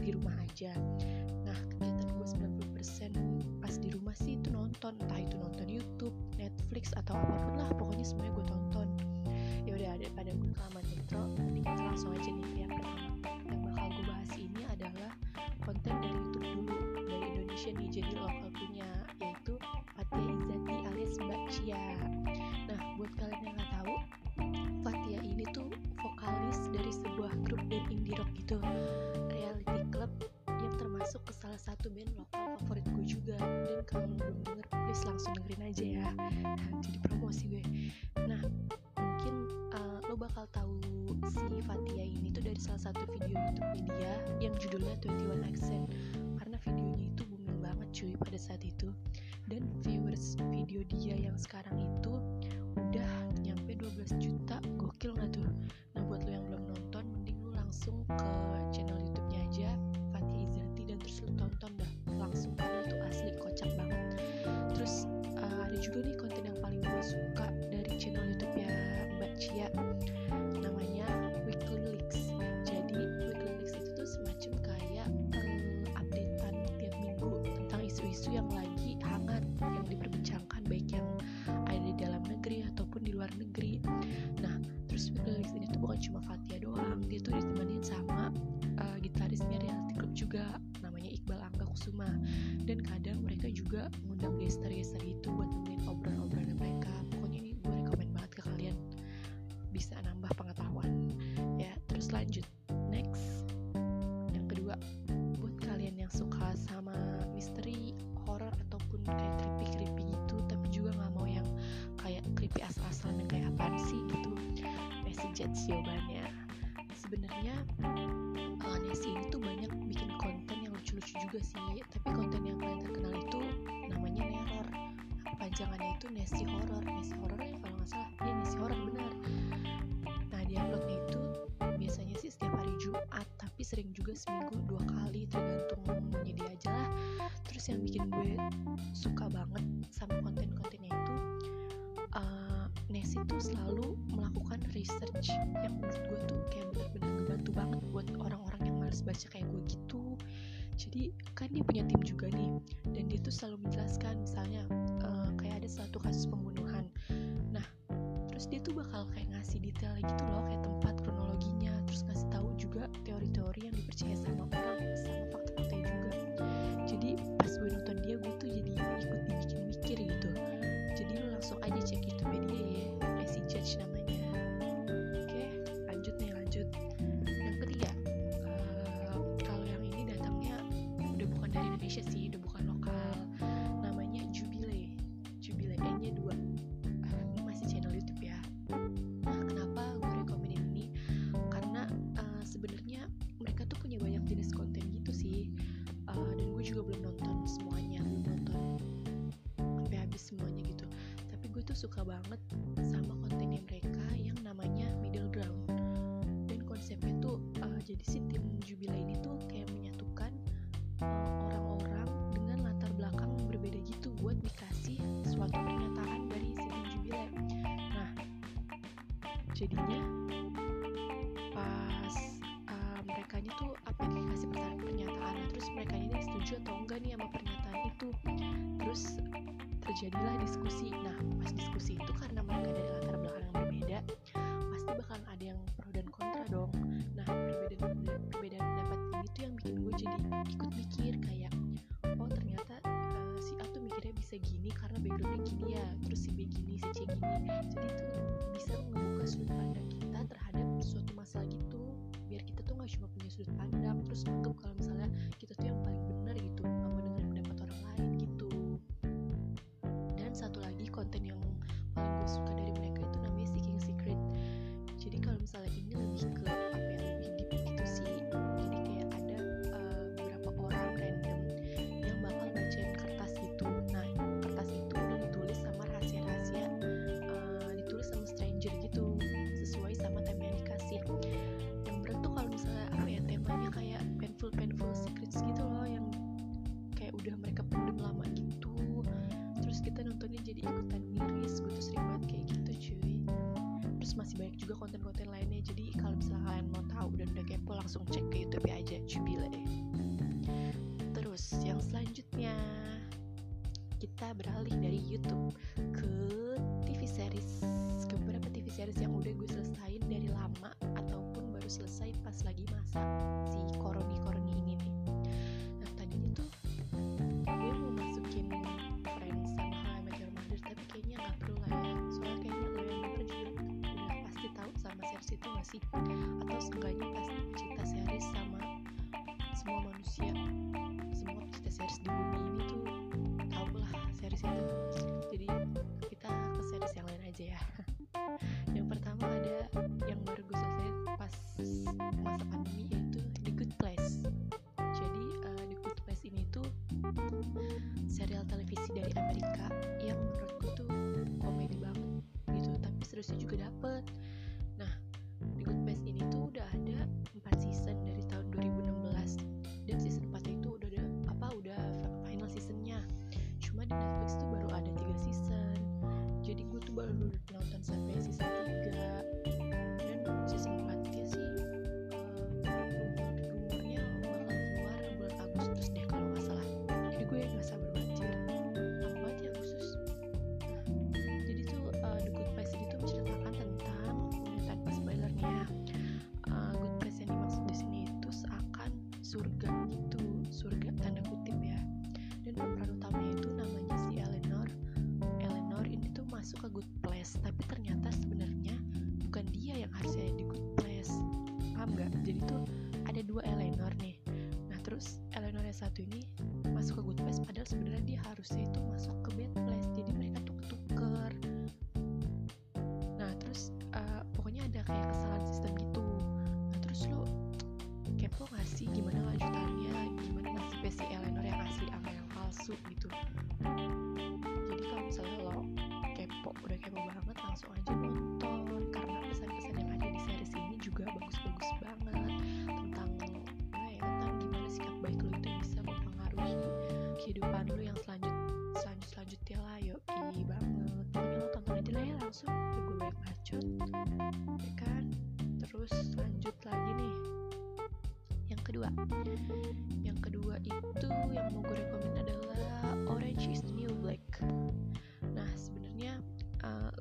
di rumah aja. Nah kegiatan gue 90% pas di rumah sih itu nonton. Entah itu nonton YouTube Netflix atau apa pun lah pokoknya semuanya gue tonton. Ya udah pada gue kelamaan intro mending kita langsung aja nih yang pertama yang bakal gue bahas ini adalah konten dari YouTube dulu dari Indonesia nih jadi lokal punya yaitu Fatia Izzati alias Mbak Cia. Nah buat kalian yang cuy pada saat itu. Dan viewers video dia yang sekarang itu udah nyampe 12 juta. Gokil nggak tuh? Nah buat lo yang belum nonton mending lo langsung ke channel YouTube-nya aja Fatia Izzati dan terus lo tonton dah. Langsung karena itu asli kocak banget. Terus uh, ada juga nih konten yang paling gue suka dari channel YouTube ya Mbak Cia juga mengundang gester-gester itu buat nemenin obrolan-obrolan mereka. Pokoknya ini gue rekomen banget ke kalian. Bisa nambah pengetahuan. Ya terus lanjut. Next. Yang kedua buat kalian yang suka sama misteri horror ataupun kayak creepy creepy gitu tapi juga nggak mau yang kayak creepy asal-asalan yang kayak apaan sih gitu Nessie Jets jawabannya. Sebenarnya uh, Nessie ini tuh banyak lucu-lucu juga sih. Tapi konten yang paling terkenal itu namanya Neror panjangannya itu Nessie Horror. Nessie Horror ya kalau nggak salah. Dia Nessie Horror benar. Nah dia uploadnya itu biasanya sih setiap hari Jumat tapi sering juga seminggu dua kali tergantung momennya dia aja lah. Terus yang bikin gue suka banget sama konten-kontennya itu uh, Nessie tuh selalu melakukan research yang menurut gue tuh kayak benar-benar ngebantu banget buat orang-orang yang males baca kayak gue gitu jadi kan dia punya tim juga nih dan dia tuh selalu menjelaskan misalnya uh, kayak ada suatu kasus pembunuhan. Nah terus dia tuh bakal kayak ngasih detail gitu loh kayak tempat kronologinya terus ngasih tahu juga teori-teori yang dipercaya sama orang sama fakta-fakta juga. Jadi pas gue nonton dia gue tuh jadi ikut dibikin mikir gitu. Jadi lo langsung aja cek youtube dia ya Messi Judge namanya Indonesia sih udah bukan lokal. Namanya Jubile Jubile E nya dua. Ini masih channel YouTube ya. Nah kenapa gue rekomenin ini? Karena uh, sebenarnya mereka tuh punya banyak jenis konten gitu sih. Uh, dan gue juga belum nonton semuanya. Belum nonton sampai habis semuanya gitu. Tapi gue tuh suka banget jadinya pas uh, mereka tuh apa ya, dikasih pertanyaan pernyataan terus mereka ini setuju atau enggak nih sama pernyataan itu. Terus terjadilah diskusi. Nah pas diskusi itu karena udah mereka pendem lama gitu. Terus kita nontonnya jadi ikutan miris gue tuh sering banget kayak gitu cuy. Terus masih banyak juga konten-konten lainnya jadi kalau misalnya kalian mau tahu dan udah kepo langsung cek ke YouTube aja cubile deh terus yang selanjutnya kita beralih dari YouTube ke TV series. Ke beberapa TV series yang udah gue selesaiin dari lama ataupun baru selesai pas lagi masak. kasih atau seenggaknya pasti cinta series sama semua manusia semua cinta series di bumi ini tuh tau lah series itu. Jadi kita ke series yang lain aja ya. Yang pertama ada yang baru gue selesai pas masa pandemi yaitu The Good Place. Jadi uh, The Good Place ini tuh serial televisi dari Amerika yang menurutku tuh komedi banget gitu. Tapi seriusnya juga dapet. surga. gitu masuk gitu. Jadi kalau misalnya lo kepo udah kepo banget langsung aja nonton. Karena pesan-pesan yang ada di series ini juga bagus-bagus banget. Tentang ya, tentang gimana sikap baik lo itu bisa mempengaruhi kehidupan lo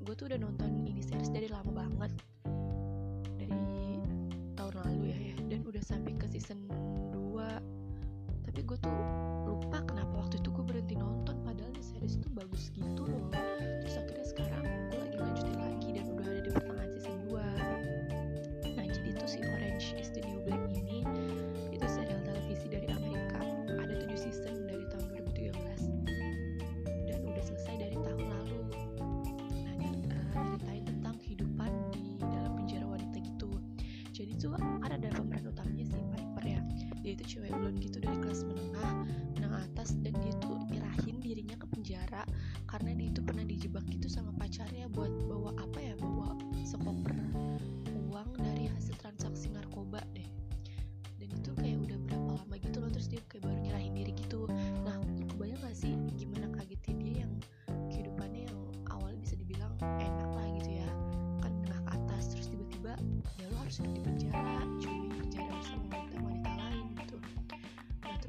gue tuh udah nonton ini series dari lama banget. Dari tahun lalu ya ya. Dan udah sampai ke season 2 tapi gue tuh lupa kenapa waktu itu gue berhenti nonton padahal ini series tuh bagus gitu ada kan ada pemeran utamanya si Piper ya. Dia itu cewek blonde gitu dari kelas menengah menengah atas dan dia itu nyerahin dirinya ke penjara karena dia itu pernah dijebak gitu sama pacarnya.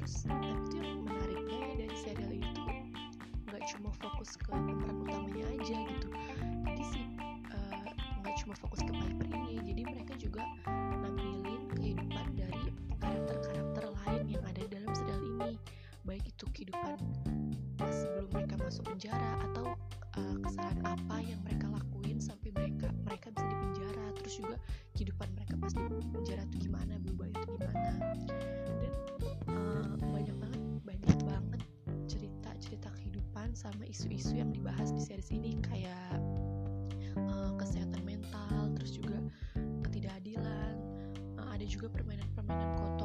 fokus tapi itu yang menariknya dari serial itu nggak cuma fokus ke peran utamanya aja gitu. Jadi sih eh, nggak uh, cuma fokus ke Piper ini. Jadi mereka juga nampilin kehidupan dari karakter-karakter lain yang ada dalam serial ini. Baik itu kehidupan pas sebelum mereka masuk penjara isu-isu yang dibahas di series ini kayak uh, kesehatan mental terus juga ketidakadilan uh, ada juga permainan-permainan kota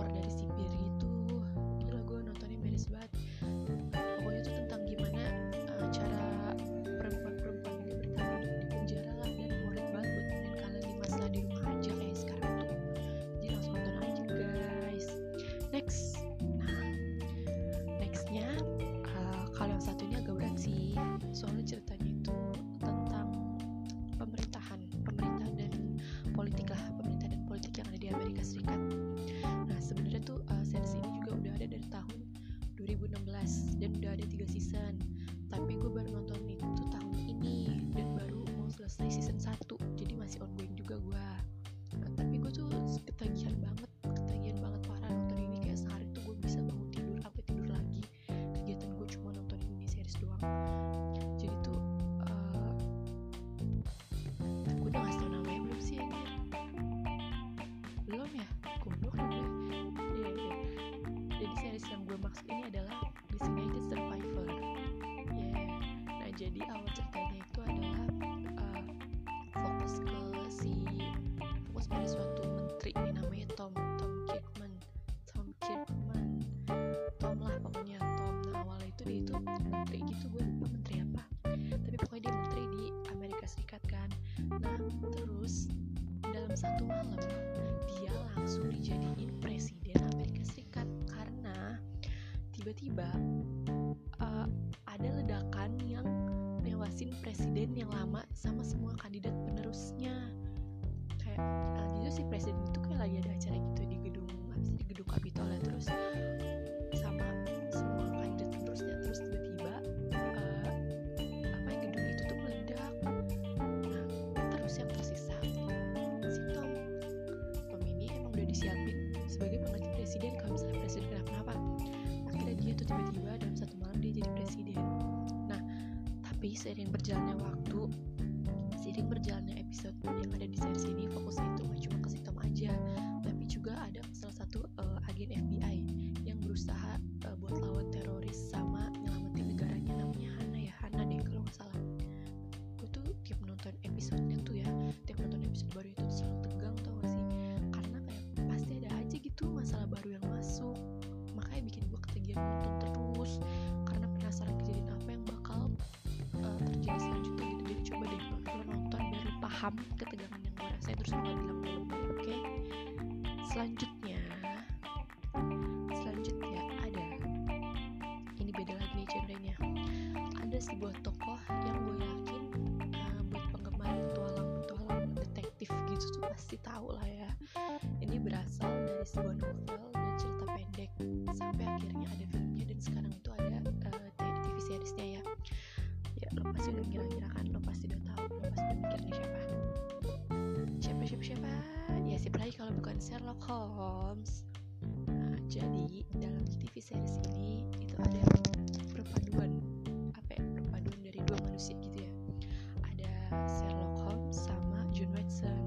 season. Tapi gue baru nonton itu tahun ini dan baru mau selesai season 1 jadi masih ongoing juga gue nah, tapi gue tuh ketagihan banget ketagihan banget parah nonton ini. Kayak sehari tuh gue bisa bangun tidur sampai tidur lagi. Kegiatan gue cuma nonton ini series doang. Jadi tuh uh, gue udah ngasih tau namanya belum sih anjir belum ya? Goblok Iya, iya. jadi series yang gue maksud ini adalah jadi awal ceritanya itu adalah uh, fokus ke si fokus pada suatu menteri ini namanya Tom Tom Kirkman Tom Kirkman Tom lah pokoknya Tom. Nah awalnya itu dia itu menteri gitu. Gue lupa menteri apa. Tapi pokoknya dia menteri di Amerika Serikat kan. Nah terus dalam satu malam dia langsung dijadiin presiden Amerika Serikat. Karena tiba-tiba presiden yang lama sama semua kandidat penerusnya. Kayak uh, gitu sih presiden itu kayak lagi ada acara gitu tapi seiring berjalannya waktu seiring berjalannya episode yang ada di series ini fokusnya itu gak cuma ke si Tom aja tapi juga ada salah satu uh, agen FBI paham ketegangan yang gue rasain terus gak bilang belum oke? Selanjutnya selanjutnya ada ini beda lagi nih genrenya. Ada sebuah tokoh yang gue yakin uh, buat penggemar petualang-petualang detektif gitu tuh pasti tahu lah ya. Ini berasal dari sebuah novel dan cerita pendek sampai akhirnya ada filmnya dan sekarang itu ada uh, TV seriesnya ya. Ya lo pasti udah ngira-ngira kan lo pasti udah tahu lo pasti udah siapa siapa? Ya siapa lagi kalau bukan Sherlock Holmes? Nah, jadi dalam TV series ini itu ada perpaduan apa ya perpaduan dari dua manusia gitu ya. Ada Sherlock Holmes sama John Watson.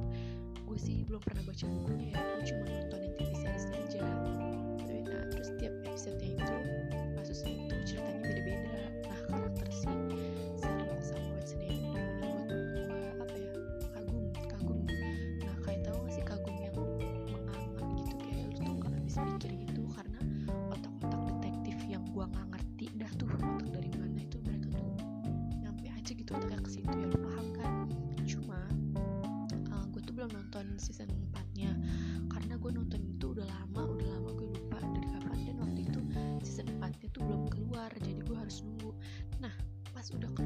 Gue sih belum pernah baca bukunya ya gue cuma nontonin TV seriesnya aja. Nah terus tiap episode itu otaknya ke situ ya lu paham kan cuma uh, gue tuh belum nonton season 4 nya karena gue nonton itu udah lama udah lama gue lupa dari kapan. Dan waktu itu season 4 nya tuh belum keluar jadi gue harus nunggu. Nah pas udah keluar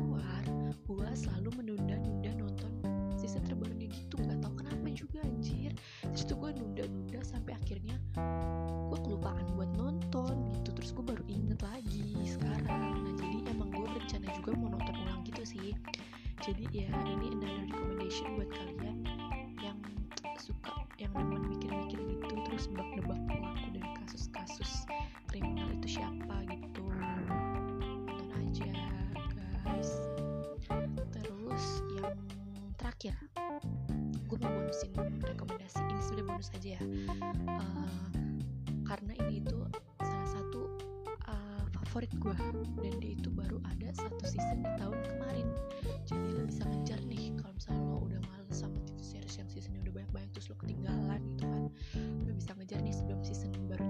sih. Jadi ya ini another recommendation buat kalian yang suka yang demen mikir-mikir gitu terus nebak-nebak pelaku dari kasus-kasus kriminal itu siapa gitu. Nonton aja guys. Terus yang terakhir gue mau bonusin rekomendasi ini sudah bonus aja ya. Eh, karena ini itu salah satu uh, favorit gue dan dia itu series yang seasonnya udah banyak-banyak terus lo ketinggalan gitu kan. Lo bisa ngejar nih sebelum season barunya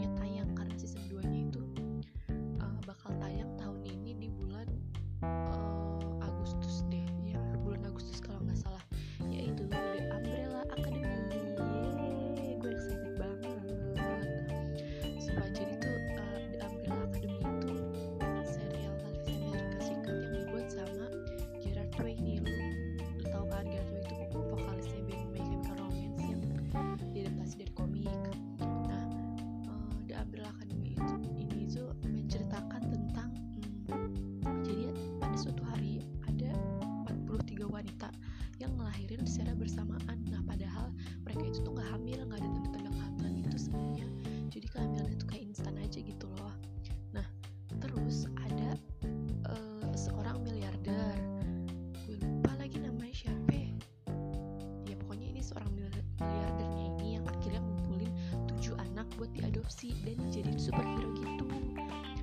diadopsi dan dijadiin superhero gitu.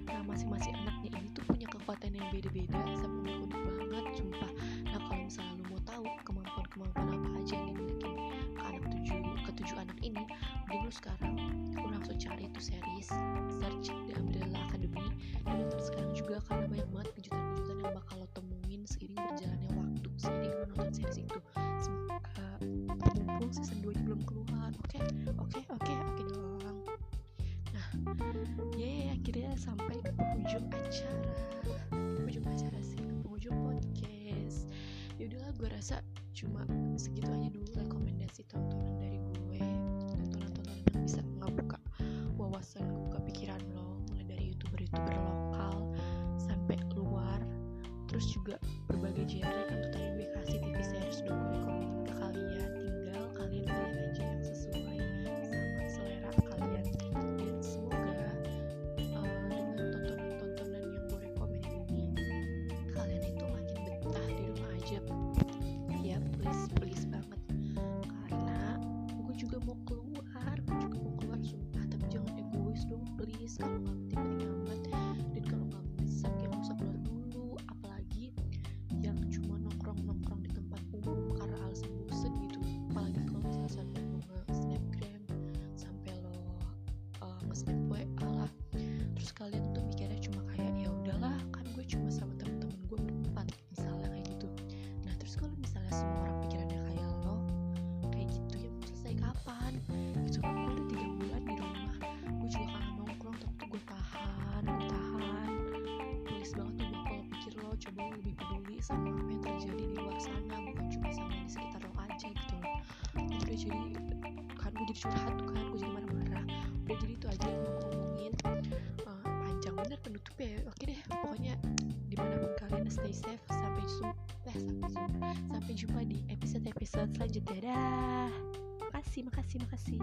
Nah masing-masing anaknya ini tuh punya kekuatan yang beda-beda sampai unik banget sumpah. Nah kalau misalnya lu mau tahu kemampuan-kemampuan apa aja yang dimiliki ke anak tujuh ketujuh anak ini mending lu sekarang lu langsung cari tuh series search The Umbrella Academy. Dan nonton sekarang juga karena banyak banget kejutan-kejutan yang bakal lo temuin seiring berjalannya waktu seiring lo nonton series itu. Semoga mumpung season 2 rasa cuma segitu aja dulu rekomendasi tontonan dari gue. Tontonan-tontonan yang bisa ngebuka wawasan ngebuka pikiran lo mulai dari youtuber-youtuber lokal sampai luar. Terus juga berbagai genre kan tuh tadi gue kasih TV series udah gue rekomendin ke kalian podcast. Lebih peduli sama apa yang terjadi di luar sana bukan cuma sama di sekitar lo aja gitu loh. Udah jadi kan gue jadi curhat tuh kan gue jadi marah-marah. Udah jadi itu aja yang mau ngomongin. Uh, panjang bener penutup ya. Oke deh pokoknya di mana pun kalian stay safe. Sampai jumpa eh, sampai jumpa sampai jumpa di episode episode selanjutnya. Dah. Makasih makasih makasih